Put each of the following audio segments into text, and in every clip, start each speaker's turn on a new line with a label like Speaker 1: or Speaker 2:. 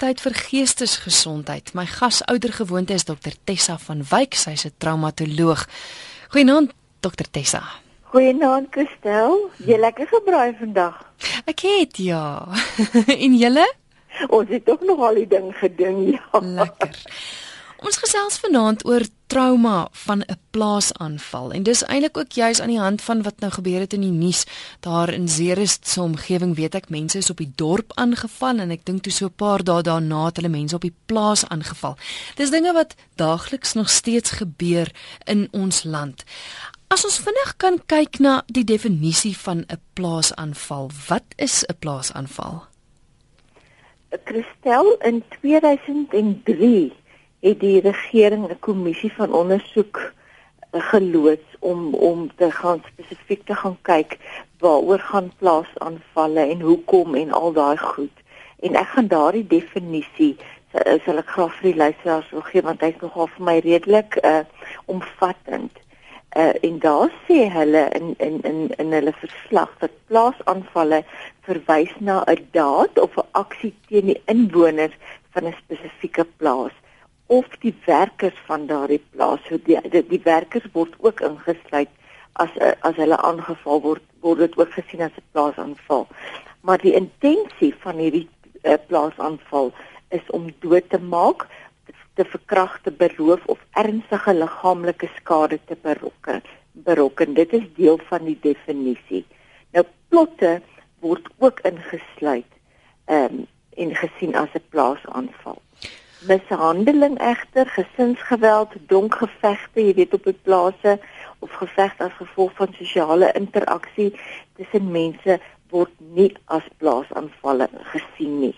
Speaker 1: tyd vir geestesgesondheid. My gas ouer gewoonte is dokter Tessa van Wyk, sy's 'n traumatoloog. Goeienaand dokter Tessa.
Speaker 2: Goeienaand Christel. Jy lekker gebraai vandag?
Speaker 1: Ek het ja. en julle?
Speaker 2: Ons het tog nog al die ding gedoen, ja.
Speaker 1: Lekker. Ons gesels vanaand oor trauma van 'n plaasaanval en dis eintlik ook juis aan die hand van wat nou gebeur het in die nuus daar in Zeerust se omgewing weet ek mense is op die dorp aangeval en ek dink toe so 'n paar dae daarna het hulle mense op die plaas aangeval. Dis dinge wat daagliks nog steeds gebeur in ons land. As ons vinnig kan kyk na die definisie van 'n plaasaanval, wat is 'n plaasaanval?
Speaker 2: Christel in 2003 het die regering 'n kommissie van ondersoek eh, geloods om om te gaan spesifiek te gaan kyk waaroor gaan plaasaanvalle en hoekom en al daai goed. En ek gaan daardie definisie sal ek graag vir die luisteraars wil gee want hy's nogal vir my redelik uh omvattend. Uh en daar sê hulle in in in in hulle verslag dat plaasaanvalle verwys na 'n daad of 'n aksie teen die inwoners van 'n spesifieke plaas of die werkers van daardie plaas. So die die, die werkers word ook ingesluit as as hulle aangeval word, word dit ook gesien as 'n plaasaanval. Maar die intensie van hierdie uh, plaasaanval is om dood te maak, te verkragte, beroof of ernstige liggaamlike skade te berokken. Berokken. Dit is deel van die definisie. Nou plotte word ook ingesluit ehm um, en gesien as 'n plaasaanval mishandeling egter, gesinsgeweld, donkgevegte, jy weet op die plase of geveg as gevolg van sosiale interaksie tussen mense word nie as plaasaanvalle gesien nie.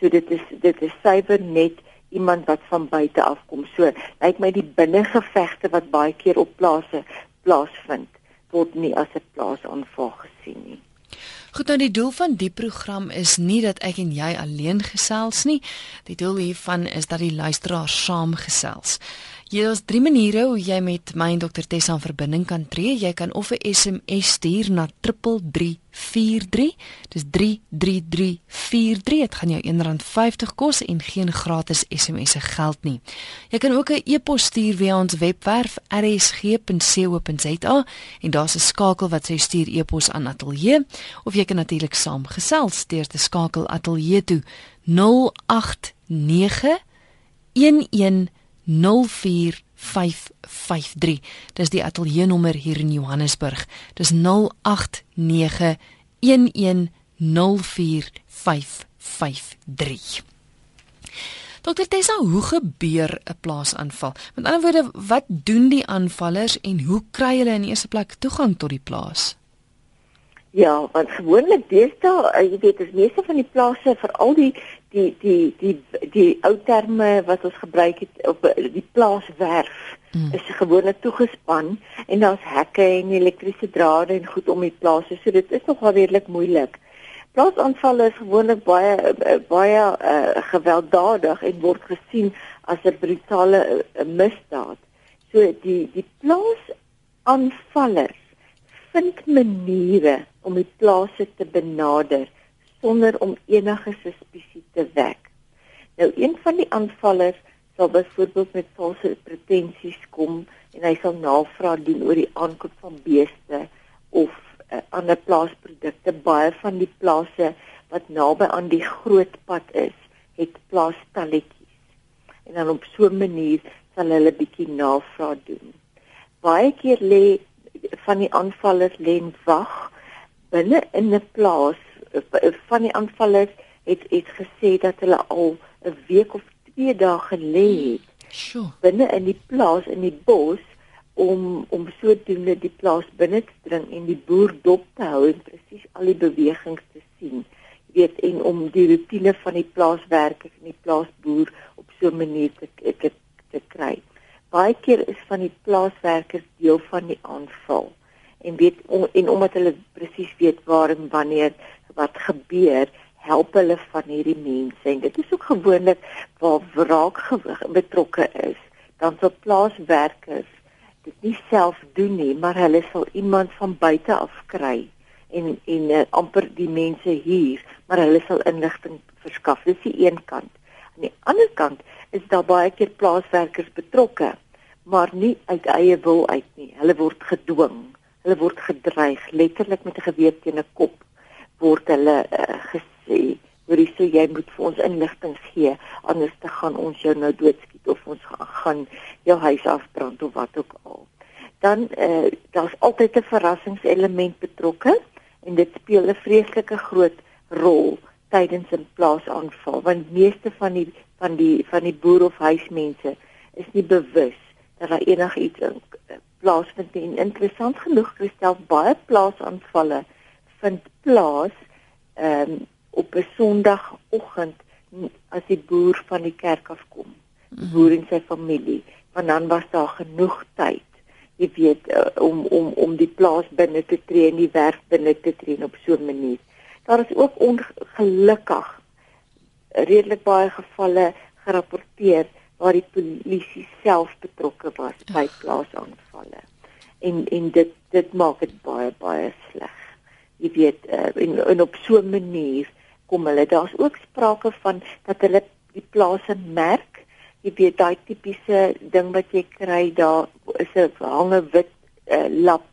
Speaker 2: So dit is dit is suiwer net iemand wat van buite af kom. So lyk my die binnengevegte wat baie keer op plase plaasvind word nie as 'n plaasaanval gesien nie.
Speaker 1: Goed nou die doel van die program is nie dat ek en jy alleen gesels nie. Die doel hiervan is dat die luisteraars saamgesels. Hier is drie maniere hoe jy met my en Dr Tessa in verbinding kan tree. Jy kan of 'n SMS stuur na 3343. Dis 33343. Dit gaan jou R1.50 kos en geen gratis SMS'e geld nie. Jy kan ook 'n e-pos stuur via ons webwerf rsg.co.za en daar's 'n skakel wat sê stuur e-pos aan ateljee of jy kan natuurlik saamgesels deur te skakel ateljee toe 089 11 04553. Dis die ateljee nommer hier in Johannesburg. Dis 0891104553. Dokter Tessa, hoe gebeur 'n plaasaanval? Met ander woorde, wat doen die aanvallers en hoe kry hulle in die eerste plek toegang tot die plaas?
Speaker 2: Ja, want gewoonlik deesdae, uh, jy weet, is meeste van die plase vir al die die die die die, ou terme wat ons gebruik het op die plaaswerf mm. is gewoonlik toegespan en daar's hekke en elektriese drade en goed om die plase. So dit is nogal redelik moeilik. Plaasaanvalle is gewoonlik baie baie uh, gewelddadig en word gesien as 'n brutale uh, misdaad. So die die plaasaanvallers vind maniere om die plase te benader sonder om enige suspisie te wek. Nou een van die aanvallers sal byvoorbeeld met valse pretensies kom en hy sal navraag doen oor die aankoop van beeste of uh, ander plaasprodukte. Baie van die plase wat naby aan die groot pad is, het plaastalletjies. En dan op so 'n manier sal hulle bietjie navraag doen. Baie keer lê van die aanvallers lê wag binne in 'n plaas van die aanvallers het het gesê dat hulle al 'n week of 2 dae gelê het.
Speaker 1: Sjoe.
Speaker 2: Binne in die plaas in die bos om om sodoende die plaas binne te dring en die boer dop te hou en presies al die bewegings te sien. Jy weet en om die rutine van die plaaswerkers en die plaasboer op so 'n manier te te te kry. Baie keer is van die plaaswerkers deel van die aanval en weet en omdat hulle presies weet waar en wanneer wat gebeur help hulle van hierdie mense. En dit is ook gewoonlik waar wraak betrokke is. Dan sal plaaswerkers dit nie self doen nie maar hulle sal iemand van buite af kry en en uh, amper die mense hier maar hulle sal inligting verskaf. Dis die een kant. Aan die ander kant is daar baie keer plaaswerkers betrokke, maar nie uit eie wil uit nie. Hulle word gedwing, hulle word gedreig, letterlik met 'n geweer teen 'n kop word hulle uh, gesê hoorie sê jy moet vir ons inligting gee anders te gaan ons jou nou doodskiet of ons gaan jou huis afbrand of wat ook al dan uh, daar's altyd 'n verrassingselement betrokke en dit speel 'n vreeslike groot rol tydens 'n plaasaanval want meeste van die van die van die boer of huismense is nie bewus dat daar enigiets in eh, plaasvind nie. Interessant genoeg gestel baie plaasaanvalle vind plaas ehm um, op 'n Sondagoggend as die boer van die kerk afkom. Die boer en sy familie, want dan was daar genoeg tyd jy weet uh, om om om die plaas binne te tree en die werk binne te tree op so 'n manier. Daar is ook ongelukkig redelik baie gevalle gerapporteer waar die polisie self betrokke was by plaasaanvalle. En en dit dit maak dit baie baie sleg. Jy weet uh, en, en op so 'n manier kom hulle. Daar's ook sprake van dat hulle die plase merk. Jy weet daai tipiese ding wat jy kry daar is 'n hange wit uh, lap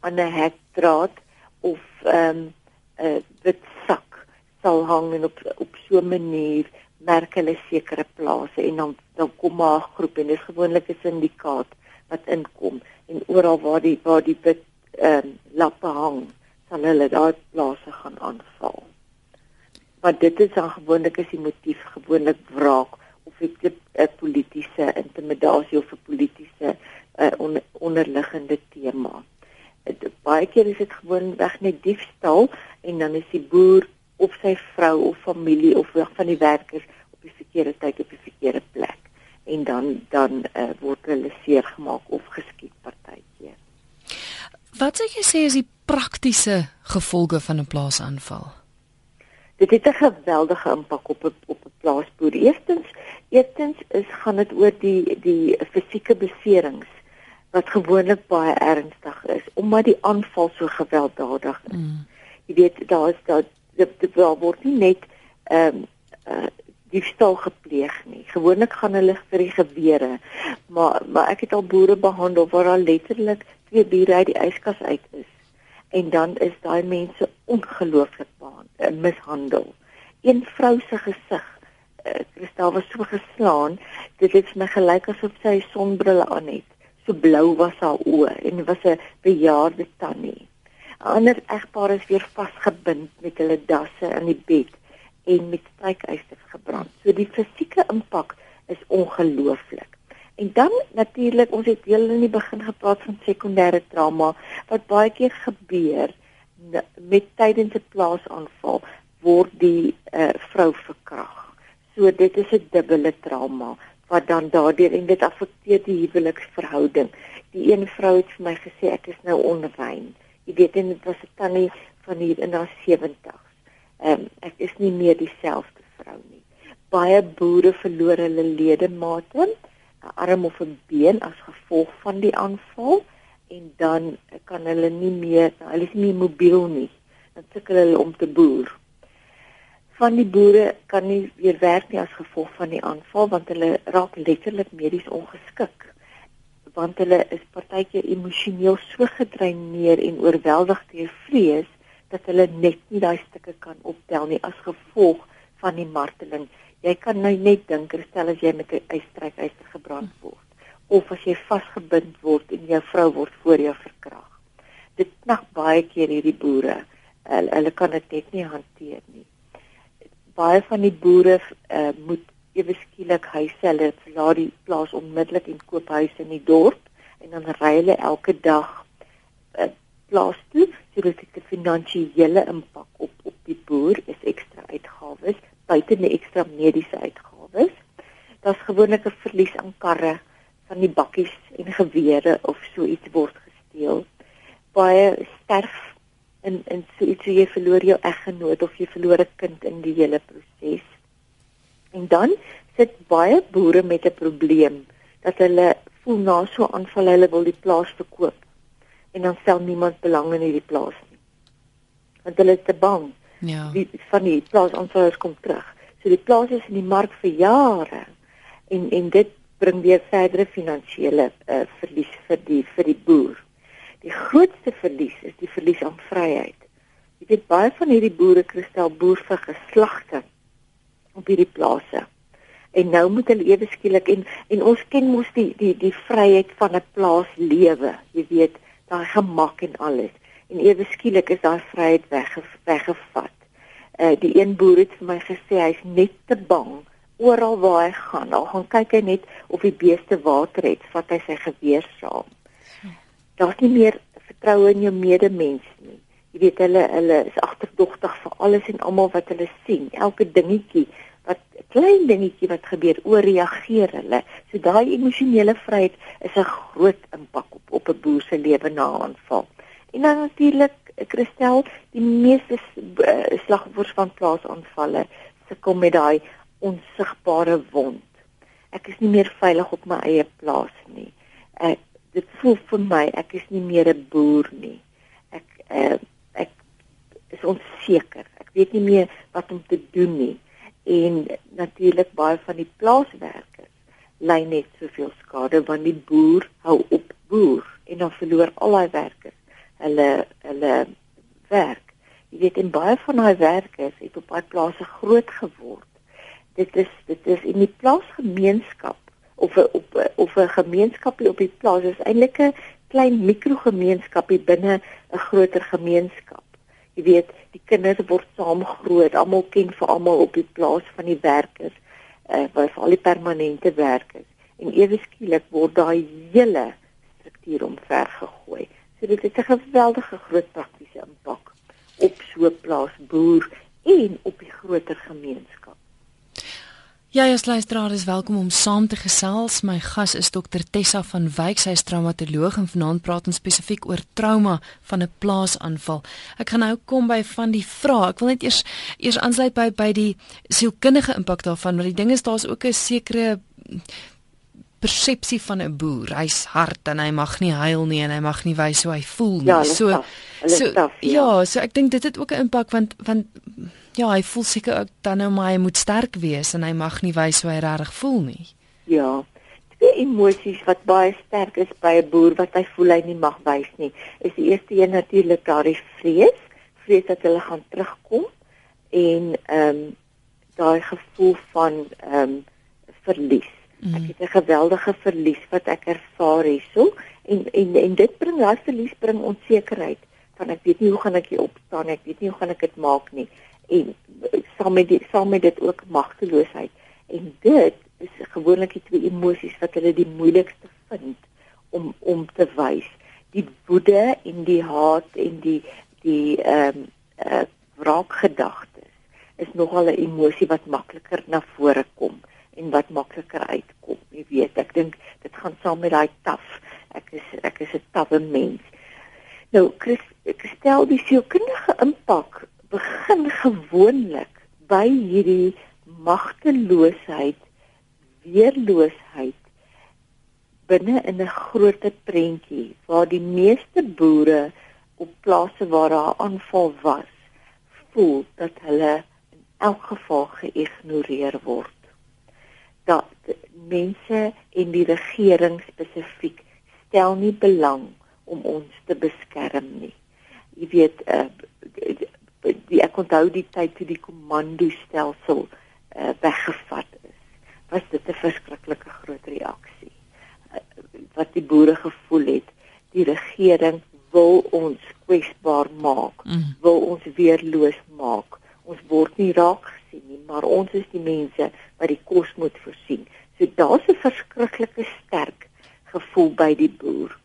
Speaker 2: aan 'n hekdraad of 'n um, 'n wit sak sal hang en op op so 'n manier merk hulle sekere plase en dan dan kom maar 'n groep en dit is gewoonlik 'n syndikaat wat inkom en oral waar die waar die wit ehm um, lappe hang sal hulle daai plase gaan aanval. Maar dit is dan gewoonlik as die motief gewoonlik wraak of 'n politieke intimidasie of 'n politieke uh, on, onderliggende tema. Uh, baie keer is dit gewoon weg net diefstal en dan is die boer of sy vrou of familie of van die werkers op die verkeerde tyd op die verkeerde plek en dan dan uh, word hulle seer gemaak of geskiet partykeer.
Speaker 1: Wat sê jy sê is die praktiese gevolge van 'n plaasaanval?
Speaker 2: Dit het 'n geweldige impak op 'n op 'n plaasboer. Eerstens, eerstens is gaan dit oor die die fisieke beserings wat gewoonlik baie ernstig is omdat die aanval so gewelddadig is. Mm. Jy weet daar is daar dit word nie net ehm um, uh, diefstal gepleeg nie. Gewoonlik gaan hulle vir die gewere. Maar maar ek het al boere behandel waar daar letterlik twee bure uit die yskas uit is en dan is daai mense ongelooflik uh, mishandel. Een vrou se gesig, uh, Christel was so geslaan, dit het my gelyk asof sy sonbrille aan het. So blou was haar oë en was 'n bejaarde tannie. 'n Ander egpaar is weer vasgebind met hulle dasse in die bed en met strykysters gebrand. So die fisieke impak is ongelooflik. En dan natuurlik, ons het heel in die begin gepraat van sekondêre trauma wat baie keer gebeur met tydens 'n plaasaanval word die uh, vrou verkrag. So dit is 'n dubbele trauma wat dan daardeur en dit affekteer die huweliksverhouding. Die een vrou het vir my gesê ek is nou onrein. Jy weet en dit was 'n tannie van hier in haar 70's. Ehm ek is nie meer dieselfde vrou nie. Baie boere verloor hulle ledemate 'n arm of 'n been as gevolg van die aanval en dan kan hulle nie meer hulle is nie mobiel nie. Dan sukkel hulle om te boer. Van die boere kan nie weer werk nie as gevolg van die aanval want hulle raak letterlik medies ongeskik want hulle is partykeer emosioneel so gedreineer en oorweldig deur vrees dat hulle net nie daai stukke kan optel nie as gevolg van die marteling jy kan nou net dink stel as jy met 'n ystrykyster gebrand word of as jy vasgebind word en jou vrou word voor jou verkrag. Dit knag baie keer hierdie boere. Hulle, hulle kan dit net nie hanteer nie. Baie van die boere uh, moet ewe skielik huise hulle verlaat die plaas onmiddellik en koop huise in die dorp en dan ry hulle elke dag uh, plaas toe sodat dit 'n finansiële impak op op die boer is ekstra uitgawes buite die ekstra mediese uitgawes. Daar's gewoonlik 'n verlies aan karre van die bakkies en gewere of so iets word gesteel. Baie sterf in in so iets jy verloor jou eggenoot of jy verloor 'n kind in die hele proses. En dan sit baie boere met 'n probleem dat hulle voel na so aanval hulle wil die plaas verkoop en dan stel niemand belang in hierdie plaas nie. Want hulle is te bang
Speaker 1: Ja.
Speaker 2: Die van die plaasaanvallers kom terug. So die plaas is in die mark vir jare en en dit bring weer verdere finansiële uh, verlies vir die vir die boer. Die grootste verlies is die verlies aan vryheid. Jy weet baie van hierdie boere kristel boer vir geslagte op hierdie plase. En nou moet hulle ewe skielik en en ons ken mos die die die vryheid van 'n plaas lewe. Jy weet, daai gemak en alles. En ewe skielik is daai vryheid wegge, weggevat. Uh die een boer het vir my gesê hy's net te bang oral waar hy gaan. Al gaan kyk hy net of die beeste water het, vat hy sy geweer saam. Daar's nie meer vertroue in jou medemens nie. Jy weet hulle hulle is agterdogtig vir alles en almal wat hulle sien. Elke dingetjie wat klein dingetjie wat gebeur, ooreageer hulle. So daai emosionele vryheid is 'n groot impak op op 'n boer se lewe na aanval. En dan natuurlik Christel, die meeste uh, slagoffers van plaasaanvalle sukkel met daai onsigbare wond. Ek is nie meer veilig op my eie plaas nie. Ek dit voel vir my ek is nie meer 'n boer nie. Ek uh, ek is onseker. Ek weet nie meer wat om te doen nie. En natuurlik baie van die plaaswerkers ly net soveel skade want die boer hou op boer en dan verloor al daai werkers hulle hulle werk. Jy weet en baie van daai werkers het op daai plase groot geword dit is dit is in die plaasgemeenskap of 'n op of 'n gemeenskapie op die plaas is eintlik 'n klein mikrogemeenskapie binne 'n groter gemeenskap. Jy weet, die kinders word saam groot, almal ken vir almal op die plaas van die werkers, uh waar al die permanente werkers en ewe skielik word daai hele struktuur omvergegooi. So dit het 'n geweldige groot praktiese impak op so 'n plaas boer en op die groter gemeenskap.
Speaker 1: Ja, as luisteraar is welkom om saam te gesels. My gas is dokter Tessa van Wyk, sy is traumatoloog en vanaand praat ons spesifiek oor trauma van 'n plaasaanval. Ek gaan nou kom by van die vrae. Ek wil net eers eers aansluit by by die sielkundige impak daarvan, want die ding is daar's ook 'n sekere persepsie van 'n boer. Hy's hard en hy mag nie huil nie en hy mag nie wys hoe hy voel nie.
Speaker 2: Ja, so so tough, ja.
Speaker 1: ja, so ek dink dit het ook 'n impak want want ja, hy voel seker ook dan nou maar hy moet sterk wees en hy mag nie wys hoe hy regtig voel nie.
Speaker 2: Ja. Twee emosies wat baie sterk is by 'n boer wat hy voel hy nie mag wys nie, is die eerste een natuurlik daardie vrees, vrees dat hulle gaan terugkom en ehm um, daai gevoel van ehm um, verlies. Mm. Ek het 'n geweldige verlies wat ek ervaar hierso en en en dit bring daai verlies bring onsekerheid van ek weet nie hoe gaan ek hier opstaan ek weet nie hoe gaan ek dit maak nie en saam met die saam met dit ook magteloosheid en dit is gewoonlik die twee emosies wat hulle die moeilikste vind om om te wys die woede en die haat en die die ehm um, uh, wraakgedagtes is nogal 'n emosie wat makliker na vore kom en wat makliker uitkom. Jy weet ek dink dit gaan saam met daai taf. Ek is ek is 'n tawwe mens. Nou Chris, ek stel die sielkundige impak begin gewoonlik by hierdie magteloosheid, weerloosheid binne in 'n groot prentjie waar die meeste boere op plase waar daar aanval was, voel dat hulle in elk geval geïgnoreer word. Dat mense en die regering spesifiek stel nie belang om ons te beskerm nie. Jy weet, uh, die ek onthou die tyd toe die komando stelsel uh, weggevat is was dit 'n verskriklike groot reaksie uh, wat die boere gevoel het die regering wil ons kwesbaar maak mm. wil ons weerloos maak ons word nie raak gesien nie maar ons is die mense wat die kos moet voorsien so daar's 'n verskriklike sterk gevoel by die boer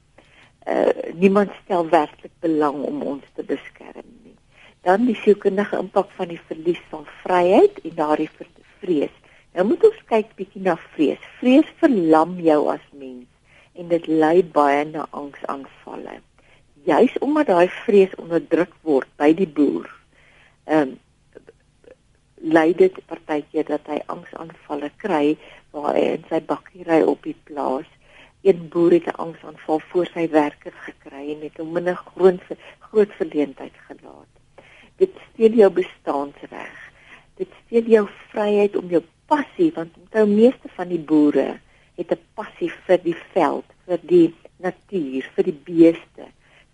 Speaker 2: uh, niemand stel werklik belang om ons te beskerm dan die sielkundige impak van die verlies van vryheid en daardie vrees. Nou moet ons kyk bietjie na vrees. Vrees verlam jou as mens en dit lei baie na angsaanvalle. Juis omdat daai vrees onderdruk word by die boer. Ehm um, lei dit partykeer dat hy angsaanvalle kry waar hy in sy bakkie ry op die plaas. Een boer het 'n angsaanval voor sy werker gekry en het hom in 'n groot groot verleentheid gelaat dit steel jou bestaansreg. dit steel jou vryheid om jou passie want onthou meeste van die boere het 'n passie vir die veld, vir die natuur, vir die beeste,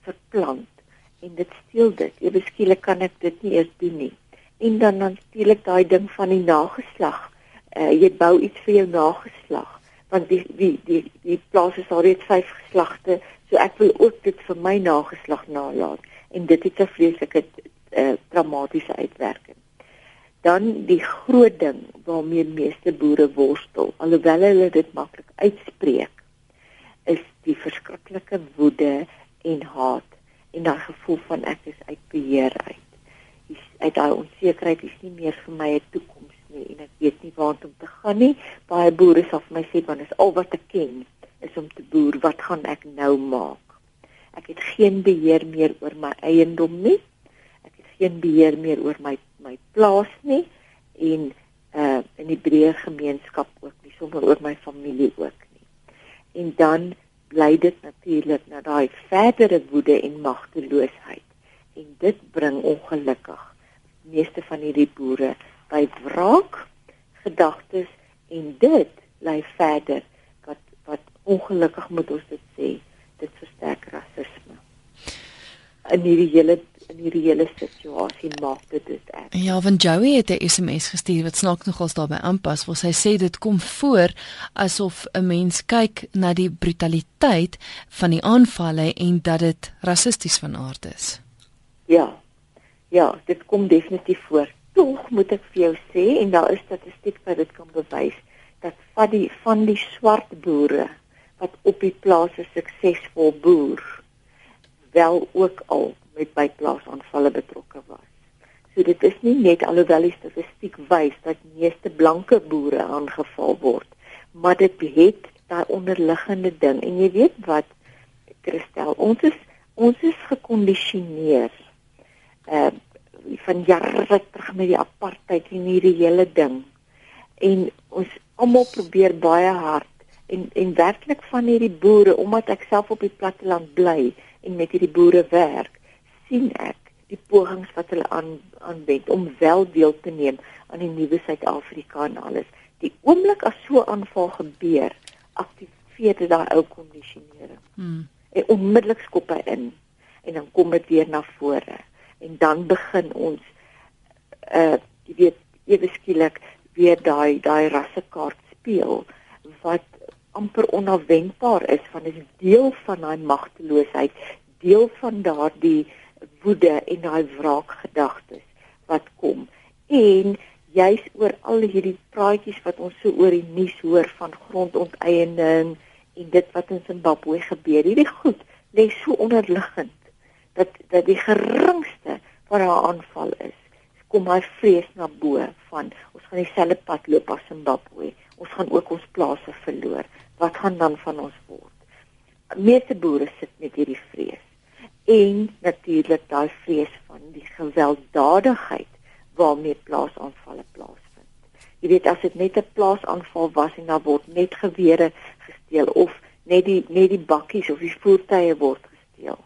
Speaker 2: vir plant en dit steel dit. Ewe skielik kan ek dit nie eers doen nie. En dan natuurlik daai ding van die nageslag. Uh, jy bou iets vir jou nageslag want die die die die plaas is al reeds vyf geslagte, so ek wil ook dit vir my nageslag nalat en dit het 'n vreeslike uh, traumatiese uitwerking. Dan die groot ding waarmee meeste boere worstel, alhoewel hulle dit maklik uitspreek, is die verskriklike woede en haat en daai gevoel van ek is uit beheer uit. Uit daai onsekerheid is nie meer vir my 'n toekoms nie en ek weet nie waar om te gaan nie. Baie boere sal vir my sê want is al wat ek ken is om te boer. Wat gaan ek nou maak? Ek het geen beheer meer oor my eiendom nie. Ek het geen beheer meer oor my my plaas nie en uh in die breë gemeenskap ook nie, sommer oor my familie ook nie. En dan lei dit natuurlik na daai verdere woede en magteloosheid en dit bring ongelukkig meeste van hierdie boere by wraak gedagtes en dit lei verder wat wat ongelukkig moet ons dit sê dit versterk rasisme in hierdie hele in hierdie hele situasie maak dit dit
Speaker 1: ek. Ja, van Joey het 'n SMS gestuur wat snaaks nogals daarbey aanpas, waar sy sê dit kom voor asof 'n mens kyk na die brutaliteit van die aanvalle en dat dit rassisties van aard is.
Speaker 2: Ja. Ja, dit kom definitief voor. Tog moet ek vir jou sê en daar is statistiek wat dit kan bewys dat van die van die swart boere wat op die plase suksesvol boer wel ook al met byplaasaanvalle betrokke was. So dit is nie net alhoewel die statistiek wys dat meeste blanke boere aangeval word, maar dit het daai onderliggende ding en jy weet wat Christel, ons is ons is gekondisioneer uh van jare terug met die apartheid en hierdie hele ding. En ons almal probeer baie hard en en werklik van hierdie boere omdat ek self op die platteland bly en met hierdie boere werk, sien ek die pogings wat hulle aan aanwend om wel deel te neem aan die nuwe Suid-Afrika en alles. Die oomblik as so 'n aanval gebeur, aktiveer dit daai ou kondisionering. Hmm. En onmiddellik skop hy in en dan kom dit weer na vore en dan begin ons uh jy weet ewe skielik weer daai daai rassekaart speel wat amper onafwendbaar is van 'n deel van daai magteloosheid, deel van daardie woede en daai wraakgedagtes wat kom. En juis oor al hierdie praatjies wat ons so oor die nuus hoor van grondonteiening en dit wat in Zimbabwe gebeur, hierdie goed lê so onderliggend dat dat die geringste van haar aanval is kom my vrees na bo van ons gaan dieselfde pad loop as Zimbabwe ons gaan ook ons plase verloor wat gaan dan van ons word? Meeste boere sit met hierdie vrees en natuurlik daai vrees van die gewelddadigheid waarmee plaasaanvalle plaasvind. Jy weet as dit net 'n plaasaanval was en daar word net gewere gesteel of net die net die bakkies of die voertuie word gesteel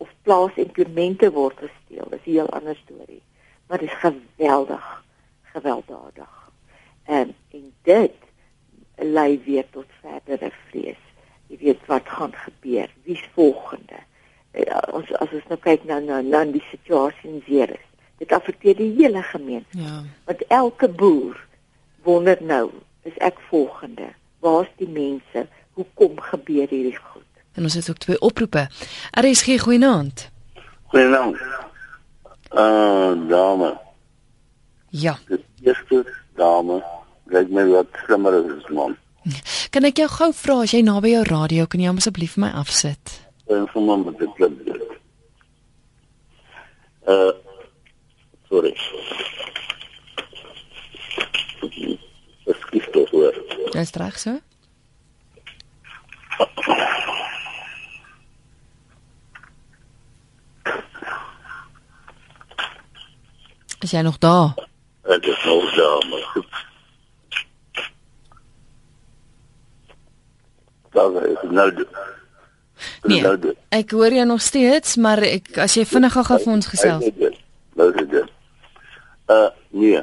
Speaker 2: of plaasimplemente word gesteel, is 'n heel ander storie. Maar dit is geweldig gewelddadig. En en dit lei weer tot verdere vrees. Jy weet wat gaan gebeur? Wie's volgende? Uh, ons as ons nou kyk na na, na die situasie in Zeres. Dit affekteer die hele gemeenskap. Ja. Want elke boer wonder nou, is ek volgende? Waar's die mense? Hoekom gebeur hierdie goed?
Speaker 1: En ons het ook twee oproepe. RSG goeienaand.
Speaker 3: Goeienaand. Uh dame.
Speaker 1: Ja.
Speaker 3: Die eerste dame lyk my wat slimmer as man.
Speaker 1: Kan ek jou gou vra as jy naby jou radio kan jy asseblief vir my afsit?
Speaker 3: En vir my met die klip. Uh sorry. Skiet tog hoor.
Speaker 1: Dis reg so? Is jy nog daar?
Speaker 3: Ek is nog daar, maar goed. daar is nou
Speaker 1: nee, nou ek hoor jou nog steeds maar ek as jy vinnig gou vir ons gesels
Speaker 3: nou dit uh nee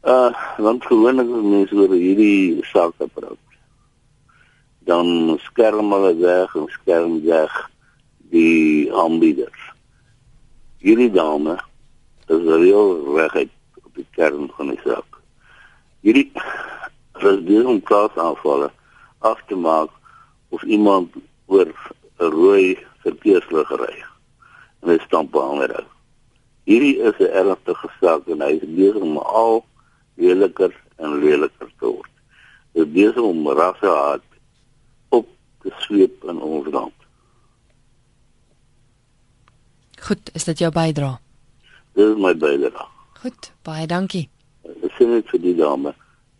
Speaker 3: Uh, want gewoonlik as mense oor hierdie saak praat, dan skerm hulle weg en skerm weg die aanbieders. Hierdie dame is reël reguit op die kern van die saak. Hierdie resdien plaas aanvalle af te maak of iemand oor 'n rooi verkeerslig ry en hy stamp aan hom. Hierdie is 'n ernstige saak en hy is besig om al leliker en leliker te word. Dit besig om rassehaat op te sweep in ons land.
Speaker 1: Goed, is dit jou bydrae?
Speaker 3: Dit is my bydrae.
Speaker 1: Goed, baie dankie.
Speaker 3: Ek sê net vir die dame,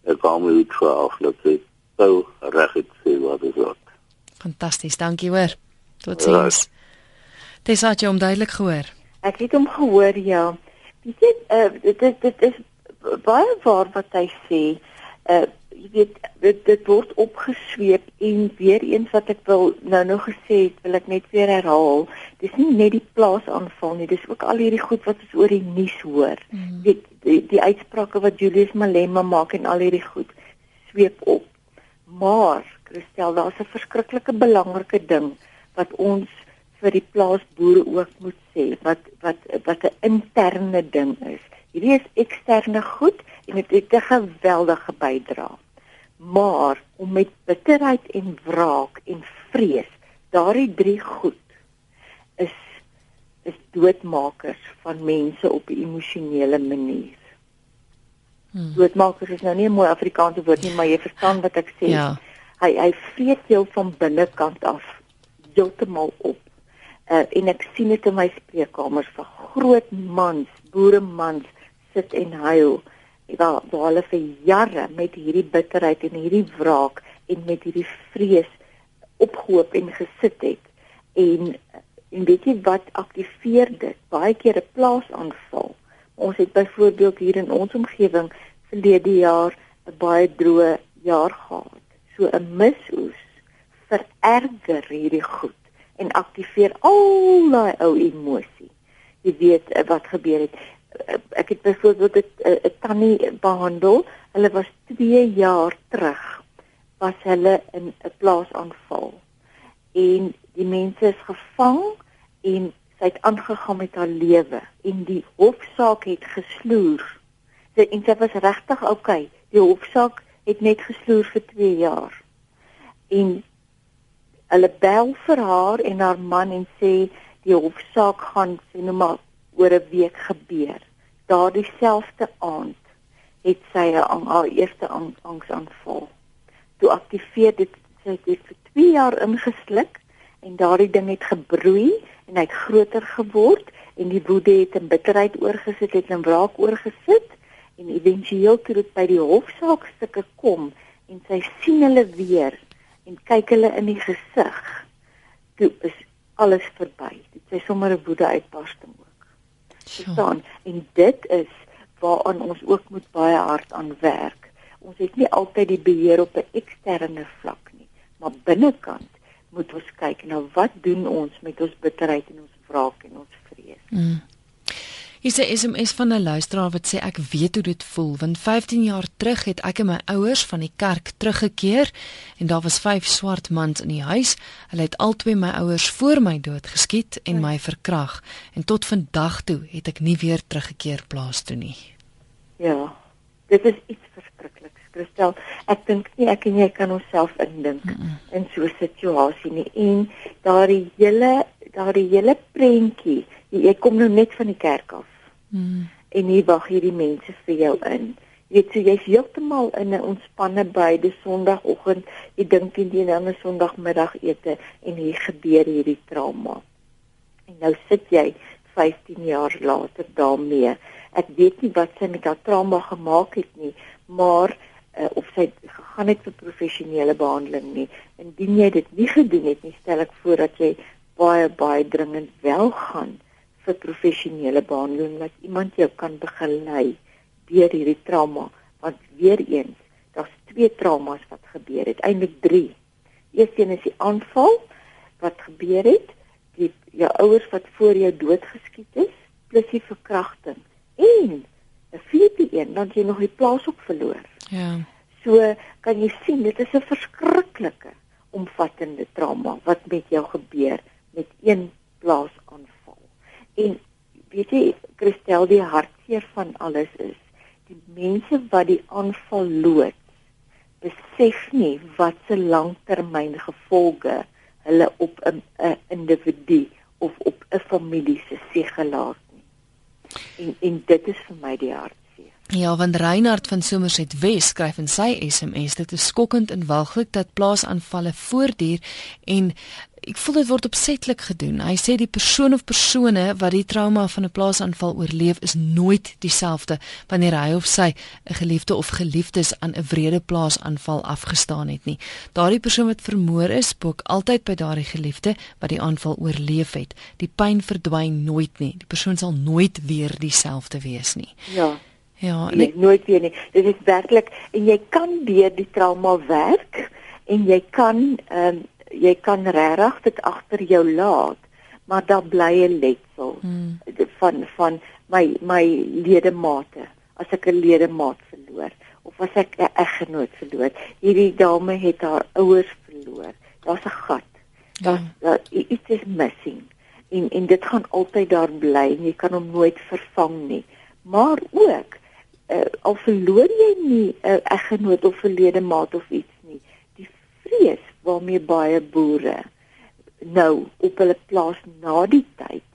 Speaker 3: ek kom vir af dat sy sou reg het sê wat is dit.
Speaker 1: Fantasties, dankie hoor. Totsiens. Dis het jy onduidelik gehoor.
Speaker 2: Ek het hom gehoor ja. Weet jy, uh, dit dit is baie waar wat hy sê. Uh jy weet dit, dit word opgesweep en weer eens wat ek wil nou nog gesê het, wil ek net weer herhaal. Dis nie net die plaasaanval nie, dis ook al hierdie goed wat ons oor die nuus hoor. Mm. Weet die, die uitsprake wat Julius Malema maak en al hierdie goed sweep op. Maar Christel, daar's 'n verskriklike belangrike ding wat ons vir die plaasboere ook moet sê wat wat wat 'n interne ding is. Hierdie is eksterne goed en dit het 'n geweldige bydrae. Maar om met bitterheid en wraak en vrees, daardie drie goed is is doodmakers van mense op 'n emosionele manier. Hmm. Doodmakers is nou nie 'n mooi Afrikaanse woord nie, maar jy verstaan wat ek sê.
Speaker 1: Ja.
Speaker 2: Hy hy vreet jou van binnekant af heeltemal op. Uh, en ek sien dit in my spreekkamers vir groot mans, boeremans sit en huil waar waar hulle vir jare met hierdie bitterheid en hierdie wraak en met hierdie vrees opgehoop en gesit het. En en weet jy wat aktiveer dit? Baie keer 'n plaasaanval. Ons het byvoorbeeld hier in ons omgewing verlede jaar 'n baie droë jaar gehad. So 'n misoes vererger hierdie goed en aktiveer al daai ou emosie. Jy weet wat gebeur het ek het byvoorbeeld 'n tannie behandel. Hulle was 2 jaar terug was hulle in 'n plaasaanval. En die mense is gevang en sy het aangegaan met haar lewe en die hofsaak het gesloer. Sy en sy was regtig oukei. Okay. Die hofsaak het net gesloer vir 2 jaar. En hulle bel vir haar en haar man en sê die hofsaak gaan sê nou maar oor 'n week gebeur. Daardie selfde aand het sy haar eerste angsaanval. Toe aktiveer dit sy het vir 2 jaar ingesluk en daardie ding het gebroei en hy het groter geword en die woede het in bitterheid oorgesit het en wraak oorgesit en éventueel toe dit by die hofsaak stukke kom en sy sien hulle weer en kyk hulle in die gesig toe is alles verby dit sy sommer 'n woede uitbarsting verstaan en dit is waaraan ons ook moet baie hard aan werk. Ons het nie altyd die beheer op 'n eksterne vlak nie, maar binnekant moet ons kyk na wat doen ons met ons bitterheid en ons wraak en ons vrees. Mm.
Speaker 1: Hier sê SMS van 'n luisteraar wat sê ek weet hoe dit voel want 15 jaar terug het ek en my ouers van die kerk teruggekeer en daar was vyf swart mans in die huis. Hulle het albei my ouers voor my dood geskiet en my verkrag en tot vandag toe het ek nie weer teruggekeer plaas toe nie.
Speaker 2: Ja. Dit is iets verskrikliks. Christel, ek dink nie ek en jy kan onsself indink mm -mm. in so 'n situasie nie en daardie hele daardie hele prentjie jy kom nou net van die kerk af. Mm. En hier wag hierdie mense vir jou in. Jy weet so jy's heeltemal in 'n ontspanne by die Sondagoggend, jy dink jy die dan 'n Sondagmiddagete en hier gebeur hierdie trauma. En nou sit jy 15 jaar later daarmee. Ek weet nie wat sy met haar trauma gemaak het nie, maar uh, of sy gegaan het vir professionele behandeling nie. Indien jy dit nie gedoen het nie, stel ek voor dat jy baie baie dringend wel gaan vir professionele behandeling dat iemand jou kan begelei deur hierdie trauma want weer eens daar's twee traumas wat gebeur het eintlik drie eerstens is die aanval wat gebeur het die jou ouers wat voor jou doodgeskiet is plus die verkrachting en 'n 4-1, dan jy nog die plaas op verloor.
Speaker 1: Ja.
Speaker 2: So kan jy sien dit is 'n verskriklike omvattende trauma wat met jou gebeur met een plaasaanval. En weet jy, Christel, die hartseer van alles is die mense wat die aanval lood besef nie wat se langtermyn gevolge hulle op 'n individu of op 'n familie se segelaar nie. En en dit is vir my die hart
Speaker 1: Ja, want Reinhard van Somerset Wes skryf in sy SMS dit is skokkend en walglik dat plaasaanvalle voortduur en ek voel dit word opsetlik gedoen. Hy sê die persoon of persone wat die trauma van 'n plaasaanval oorleef is nooit dieselfde wanneer hy of sy 'n geliefde of geliefdes aan 'n wrede plaasaanval afgestaan het nie. Daardie persoon wat vermoor is, boek altyd by daardie geliefde wat die aanval oorleef het. Die pyn verdwyn nooit nie. Die persoon sal nooit weer dieselfde wees nie.
Speaker 2: Ja.
Speaker 1: Ja,
Speaker 2: en ek nooit weer nie. Dit is werklik en jy kan deur die trauma werk en jy kan ehm um, jy kan regtig dit agter jou laat, maar daar bly 'n letsel hmm. van van my my ledemate. As ek 'n ledemaat verloor of as ek 'n eggenoot verloor. Hierdie dame het haar ouers verloor. Daar's 'n gat. Daar's ja. daar, iets is missing. En en dit gaan altyd daar bly en jy kan hom nooit vervang nie. Maar ook uh, al verloor jy nie 'n uh, eggenoot of verlede maat of iets nie. Die vrees waarmee baie boere nou op hulle plaas na die tyd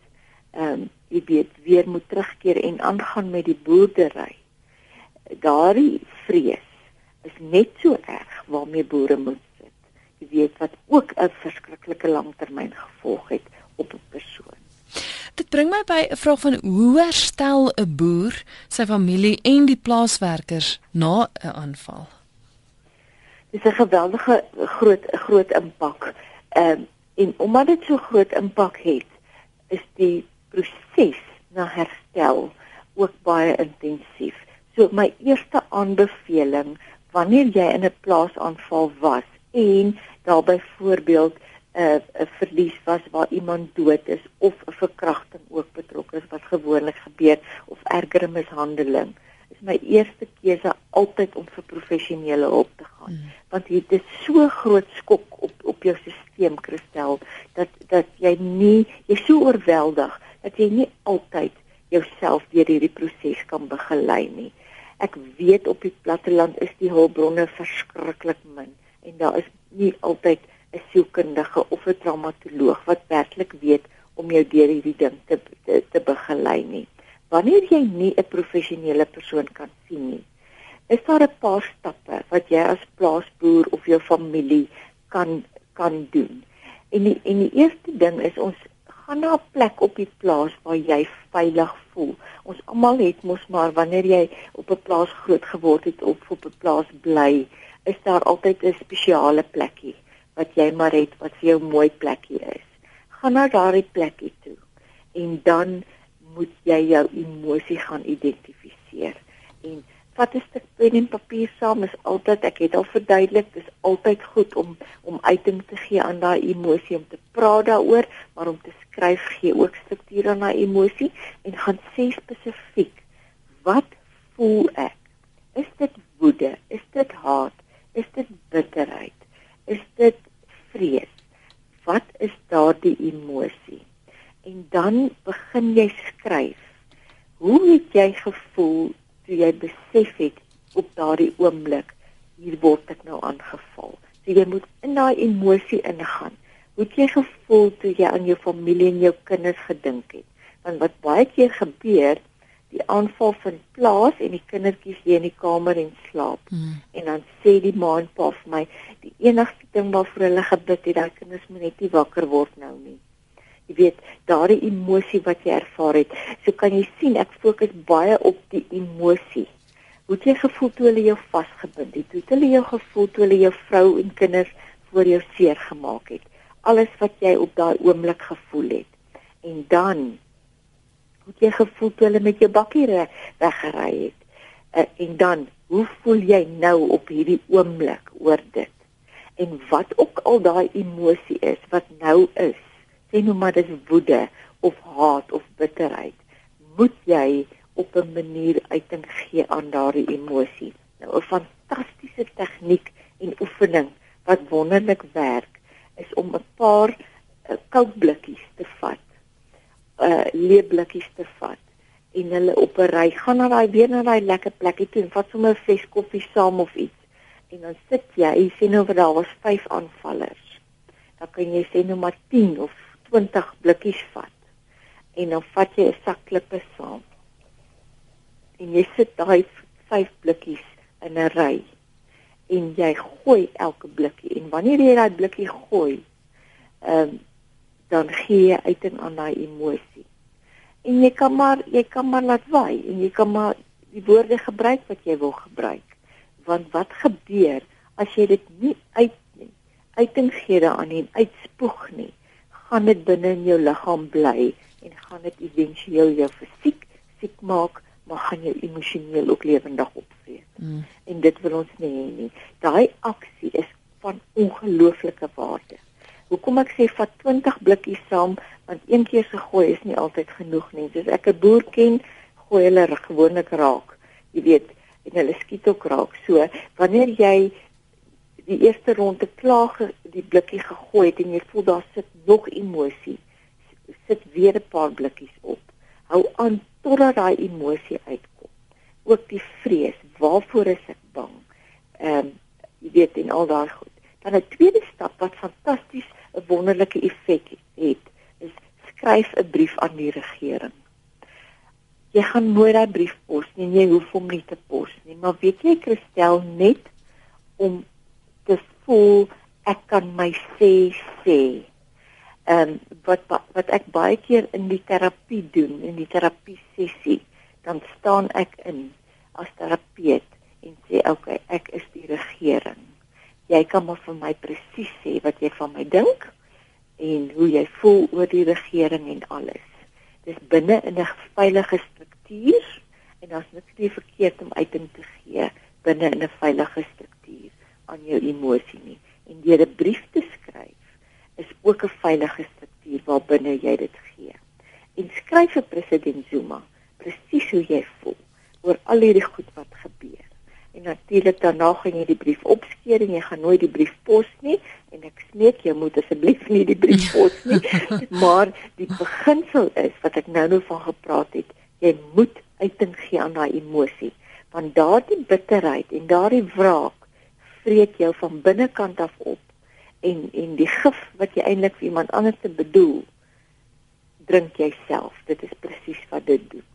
Speaker 2: ehm um, jy weet weer moet terugkeer en aangaan met die boerdery. Daardie vrees is net so erg waarmee boere moet sit. Jy weet wat ook 'n verskriklike langtermyn gevolg het op 'n persoon.
Speaker 1: Dit bring my by 'n vraag van hoe herstel 'n boer sy familie en die plaaswerkers na 'n aanval?
Speaker 2: Dis 'n geweldige groot groot impak. Ehm um, en omdat dit so groot impak het, is die proses na herstel ook baie intensief. So my eerste aanbeveling wanneer jy in 'n plaasaanval was en daar byvoorbeeld 'n uh, verlies was waar iemand dood is of 'n verkrachting ook betrokke is wat gewoonlik gebeur of ergere mishandeling. Is my eerste keuse altyd om vir professionele hulp te gaan. Mm. want dit is so groot skok op op jou stelsel Christel dat dat jy nie jy so oorweldig dat jy nie altyd jouself deur hierdie proses kan begelei nie. Ek weet op die platteland is die hulpbronne verskriklik min en daar is nie altyd 'n sielkundige of 'n traumatoloog wat werklik weet om jou deur hierdie ding te te, te begelei nie. Wanneer jy nie 'n professionele persoon kan sien nie, is daar 'n paar stappe wat jy as plaasboer of jou familie kan kan doen. En die en die eerste ding is ons gaan na 'n plek op die plaas waar jy veilig voel. Ons almal het mos maar wanneer jy op 'n plaas groot geword het of op 'n plaas bly, is daar altyd 'n spesiale plekkie wat jy maar het wat vir jou mooi plekkie is. Gaan na daardie plekkie toe en dan moet jy jou emosie gaan identifiseer. En vat 'n stuk pen en papier saam is altyd ek het al verduidelik, dis altyd goed om om uiting te gee aan daai emosie om te praat daaroor, maar om te skryf gee ook struktuur aan daai emosie en gaan sê spesifiek wat voel ek? Is dit woede? Is dit haat? Is dit bitterheid? is dit vrees. Wat is daardie emosie? En dan begin jy skryf. Hoe het jy gevoel toe jy besef het op daardie oomblik hier word ek nou aangeval? So jy moet in daai emosie ingaan. Hoe het jy gevoel toe jy aan jou familie en jou kinders gedink het? Want wat baie keer gebeur, die aanval vind plaas en die kindertjies lê in die kamer en slaap. Mm. En dan sê die ma en pa vir my, die enigste ding waarvoor hulle gebid het, dat kinders moet net nie wakker word nou nie. Jy weet, daardie emosie wat jy ervaar het, so kan jy sien ek fokus baie op die emosie. Hoe jy gevoel toe hulle jou vasgebind het, hoe hulle jou gevoel toe hulle jou vrou en kinders voor jou seer gemaak het. Alles wat jy op daai oomblik gevoel het. En dan hoe jy gevoel toe hulle met jou bakkie weggery het. Uh, en dan, hoe voel jy nou op hierdie oomblik oor dit? En wat ook al daai emosie is wat nou is, sê nou maar dis woede of haat of bitterheid, moet jy op 'n manier uiting gee aan daardie emosie. Nou 'n fantastiese tegniek en oefening wat wonderlik werk is om 'n paar uh, koud blikkies te vat. Uh leë blikkies te vat en hulle op 'n ry gaan na daai weer na daai lekker plekkie toe en vat sommer 'n fles koffie saam of iets. En dan sit jy, jy sien nou wat daar was vyf aanvallers. Dan kan jy sê nou maar 10 of 20 blikkies vat. En dan vat jy 'n sak klippe saam. En jy sit daai vyf blikkies in 'n ry en jy gooi elke blikkie en wanneer jy daai blikkie gooi, ehm um, dan gee jy uiting aan daai emosie. En jy kan maar jy kan maar laat waai en jy kan maar die woorde gebruik wat jy wil gebruik. Want wat gebeur as jy dit nie uit nie, uiting gee daaraan en uitspoeg nie, gaan dit binne in jou liggaam bly en gaan dit éventueel jou fisiek siek maak, maar gaan jou emosioneel ook lewendig opvreet. Mm. En dit wil ons nie hê nie. Daai aksie is van ongelooflike waarde. Hoekom ek sê vat 20 blikkies saam, want een keer se gooi is nie altyd genoeg nie. Soos ek 'n boer ken, gooi hulle gewoonlik raak. Jy weet, en hulle skiet ook raak. So, wanneer jy die eerste ronde klaar die blikkie gegooi het en jy voel daar sit nog emosie, sit weer 'n paar blikkies op. Hou aan totdat daai emosie uitkom. Ook die vrees, waarvoor is ek bang? Ehm um, jy weet en al daai goed. Dan 'n tweede stap wat fantasties 'n wonderlike effek het, is skryf 'n brief aan die regering. Jy gaan nooit daai brief pos nie, jy hoef hom nie te pos nie, maar weet jy Christel net om te voel ek kan my sê sê ehm um, wat wat ek baie keer in die terapie doen in die terapie sessie dan staan ek in as terapeut en sê okay ek is die regering jy kan maar vir my presies sê wat jy van my dink en hoe jy voel oor die regering en alles dis binne in 'n veilige struktuur en daar's niks nie verkeerd om uiting te gee binne in 'n veilige struktuur aan jou emosie nie en deur 'n brief te skryf is ook 'n veilige struktuur waarbinne jy dit gee. En skryf vir president Zuma presies hoe jy voel oor al hierdie goed wat gebeur. En natuurlik daarna gaan jy die brief opskeer en jy gaan nooit die brief pos nie. En ek smeek jou moet asseblief nie die brief pos nie. maar die beginsel is wat ek nou nou van gepraat het, jy moet uiting gee aan daai emosie. Want daardie bitterheid en daardie wraak vreet jou van binnekant af op. En en die gif wat jy eintlik vir iemand anders te bedoel drink jy self. Dit is presies wat dit doen.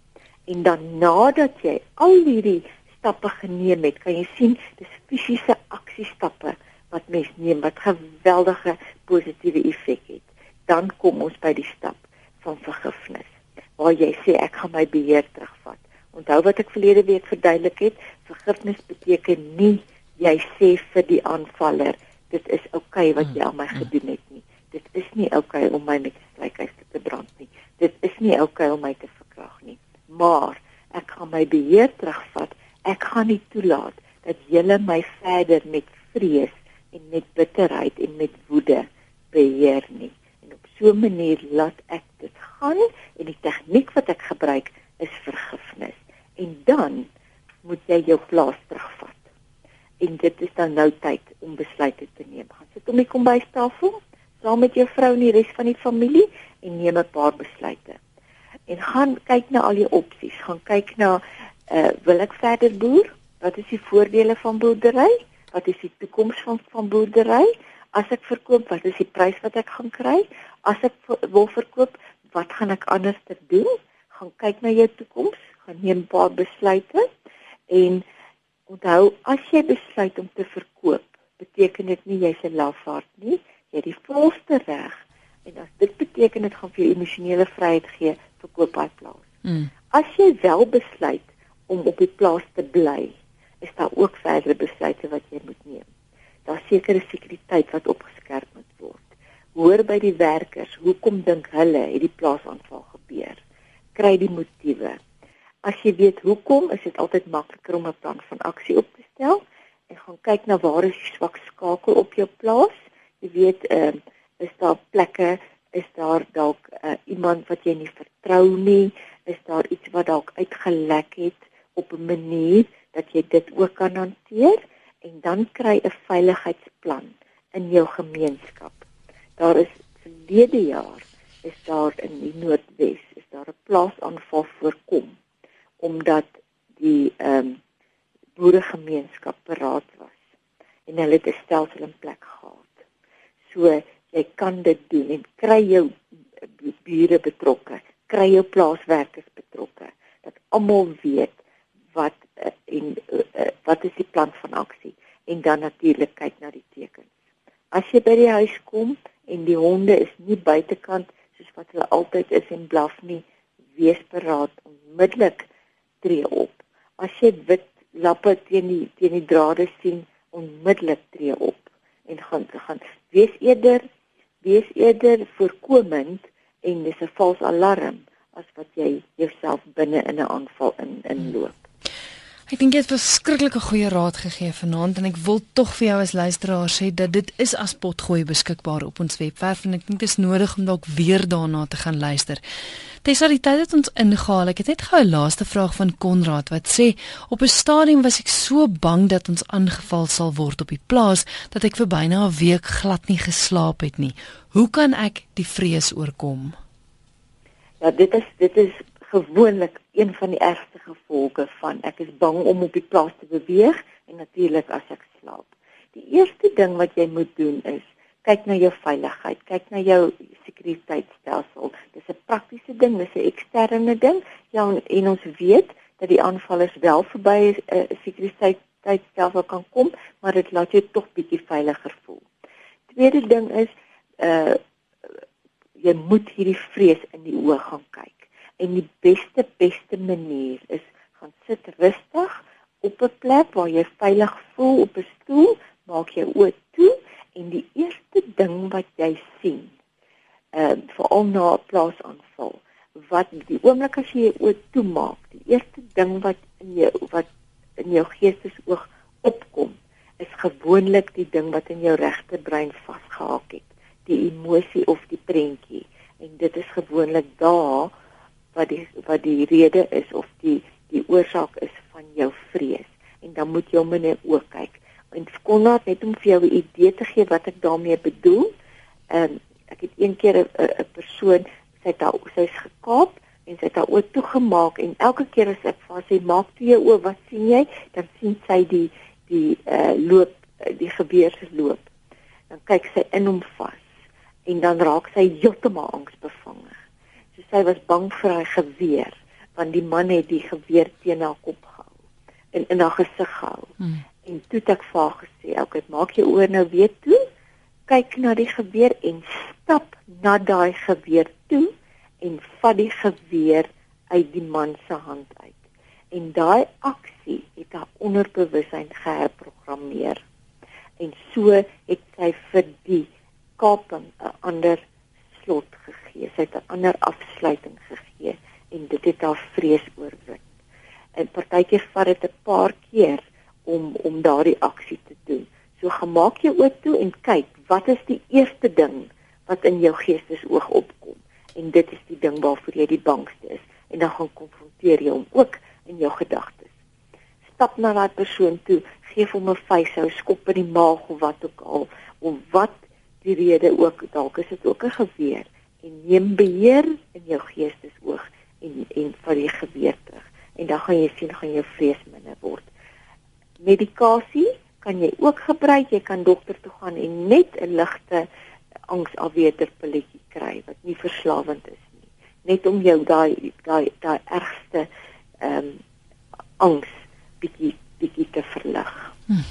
Speaker 2: En dan nadat jy al hierdie stappe geneem het kan jy sien dis fisiese aksiestappe wat mens neem wat geweldige positiewe effek het dan kom ons by die stap van vergifnis waar jy sê ek gaan my beheer terugvat onthou wat ek verlede week verduidelik het vergifnis beteken nie jy sê vir die aanvaller dit is oukei okay wat jy aan my mm. gedoen het nie. Dit is nie oukei okay om my met 'n strykyster te brand nie. Dit is nie oukei okay om my te verkrag nie. Maar ek gaan my beheer terugvat. Ek gaan nie toelaat dat julle my verder met vrees en met bitterheid en met woede beheer nie. En op so 'n manier laat ek dit gaan en die tegniek wat ek gebruik is vergifnis. En dan moet jy jou plaas terugvat en dit is dan nou tyd om besluite te neem. Gaan sit om die kombuistafel saam met jou vrou en die res van die familie en neem 'n paar besluite. En gaan kyk na al die opsies. Gaan kyk na uh wil ek verder boer? Wat is die voordele van boerdery? Wat is die toekoms van van boerdery? As ek verkoop, wat is die prys wat ek gaan kry? As ek wil verkoop, wat gaan ek anders te doen? Gaan kyk na jou toekoms, gaan neem 'n paar besluite en Onthou, as jy besluit om te verkoop, beteken dit nie jy's 'n lafaard nie. Jy het die volste reg. En as dit beteken dit gaan vir jou emosionele vryheid gee, verkoop daai plaas. Mm. As jy wel besluit om op die plaas te bly, is daar ook verdere besluite wat jy moet neem. Daar's sekere sekuriteit wat opgeskerp moet word. Hoor by die werkers, hoekom dink hulle het die plaasaanval gebeur? Kry die motiewe. As jy weet hoekom, is dit altyd makliker om 'n plan van aksie op te stel en gaan kyk na waar is die swak skakel op jou plaas. Jy weet, ehm uh, is daar plekke Is daar dalk uh, iemand wat jy nie vertrou nie? Is daar iets wat dalk uitgelek het op 'n manier dat jy dit ook kan hanteer en dan kry 'n veiligheidsplan in jou gemeenskap. Daar is verlede jaar is daar in die Noordwes is daar 'n plaasaanval voorkom omdat die ehm um, boeregemeenskap beraad was en hulle het 'n stelsel in plek gehad. So jy kan dit doen en kry jou bure betrokke, kry jou plaaswerkers betrokke dat almal weet wat uh, en uh, wat is die plan van aksie en dan natuurlik kyk na die tekens. As jy by die huis kom en die honde is nie buitekant soos wat hulle altyd is en blaf nie, wees beraad onmiddellik tree op. As jy wit lappe teen die teen die drade sien, onmiddellik tree op en gaan gaan wees eerder wees eerder voorkomend en dis 'n vals alarm as wat jy jouself binne in 'n aanval in inloop.
Speaker 1: Ek dink jy het verskriklike goeie raad gegee vanaand en ek wil tog vir jou as luisteraar sê dat dit is as potgooi beskikbaar op ons webwerf en ek dink dit is nodig om dalk weer daarna te gaan luister. Tessa die tyd het ons ingehaal. Ek het net gou 'n laaste vraag van Konrad wat sê op 'n stadium was ek so bang dat ons aangeval sal word op die plaas dat ek vir byna 'n week glad nie geslaap het nie. Hoe kan ek die vrees oorkom?
Speaker 2: Ja, dit is dit is gewoonlik een van die ergste gevolge van ek is bang om op die plaas te beweeg en natuurlik as ek slaap. Die eerste ding wat jy moet doen is kyk na jou veiligheid, kyk na jou sekuriteitstelsel. Dis 'n praktiese ding, dis 'n eksterne ding. Ja, en, en ons weet dat die aanvallers wel verby 'n uh, sekuriteitstelsel kan kom, maar dit laat jou tog bietjie veiliger voel. Tweede ding is uh jy moet hierdie vrees in die oë gaan kyk en die beste beste manier is gaan sit rustig op 'n plek waar jy veilig voel op 'n stoel, maak jou oë toe en die eerste ding wat jy sien, ehm uh, veral na 'n plaasaanval, wat die oomblik as jy jou oë toemaak, die eerste ding wat in jou wat in jou geestesoog opkom, is gewoonlik die ding wat in jou regterbrein vasgehaak het, die emosie of die prentjie. En dit is gewoonlik daar wat die wat die rede is of die die oorsaak is van jou vrees. En dan moet jy hom net ook kyk. En Konrad net om vir jou 'n idee te gee wat ek daarmee bedoel. En ek het een keer 'n persoon sy het daar sy's gekaap en sy het haar oë toegemaak en elke keer as ek vir sê maak toe jou oë wat sien jy? Dan sien sy die die uh, loop die gebeur se loop. Dan kyk sy in hom vas en dan raak sy heeltemal angsbevange sy was bang vir haar geweer want die man het die geweer teen haar kop gehou en in haar gesig gehou. Hmm. En toe het ek vir haar gesê, "Oké, okay, maak jou oor nou weer toe. Kyk na die geweer en stap na daai geweer toe en vat die geweer uit die man se hand uit." En daai aksie het haar onderbewussyn geherprogrammeer. En so het sy vir die kaping 'n ander slot gegee. Sy het 'n ander afsluiting gegee en dit het haar vrees oorwin. En partykeer vat dit 'n paar keer om om daardie aksie te doen. So gemaak jou oop toe en kyk, wat is die eerste ding wat in jou geestesoog opkom? En dit is die ding waarvoor jy die bangste is en dan gaan konfronteer jy hom ook in jou gedagtes. Stap na daai persoon toe, gee hom 'n vuishou, skop in die maag of wat ook al, of wat die rede ook dalk is dit ook 'n geweer en neem beheer in jou geestesoog en en van die geweer terug en dan gaan jy sien gaan jou vrees minder word. Medikasie kan jy ook gebruik. Jy kan dokter toe gaan en net 'n ligte angsafweterpilletjie kry wat nie verslawend is nie. Net om jou daai daai daai ergste ehm um, angs bietjie bietjie te verlig. Hmm.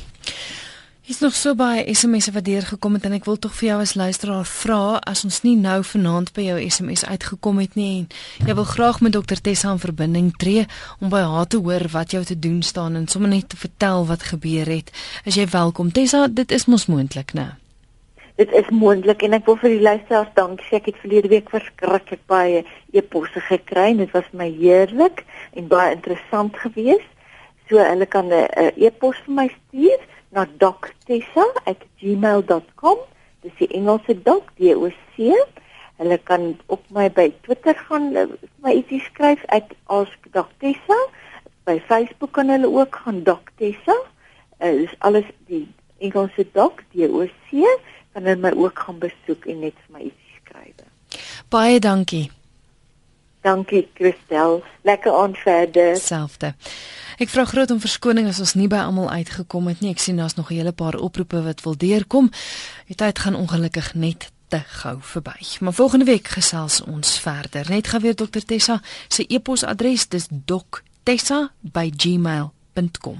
Speaker 1: Is nog so baie SMS'e wat deurgekom het en ek wil tog vir jou as luisteraar vra as ons nie nou vanaand by jou SMS uitgekom het nie en jy wil graag met dokter Tessa in verbinding tree om by haar te hoor wat jou te doen staan en sommer net te vertel wat gebeur het. As jy welkom Tessa, dit is mos moontlik, né?
Speaker 2: Dit is moontlik en ek wil vir die luisteraars dankie sê ek het verlede week verskriklik baie e-posse gekry en dit was my heerlik en baie interessant geweest. So hulle kan 'n e-pos vir my stuur na doctessa@gmail.com. Dis die Engelse doc D O C. Hulle kan op my by Twitter gaan my ietsie skryf uit Ask Dr. Tessa. By Facebook kan hulle ook gaan Dr. Tessa. Uh, dis alles die Engelse dok, die OC, kan hulle my ook gaan besoek en net vir my ietsie skryf.
Speaker 1: Baie dankie.
Speaker 2: Dankie Christel. Lekker aan verder.
Speaker 1: Selfde. Ek vra groot om verskoning as ons nie by almal uitgekom het nie. Ek sien daar's nog 'n hele paar oproepe wat wil deurkom. Die tyd gaan ongelukkig net te gou verby. Maar volgende week gesels ons verder. Net gou weer Dr Tessa se e-posadres dis doktessa@gmail.com.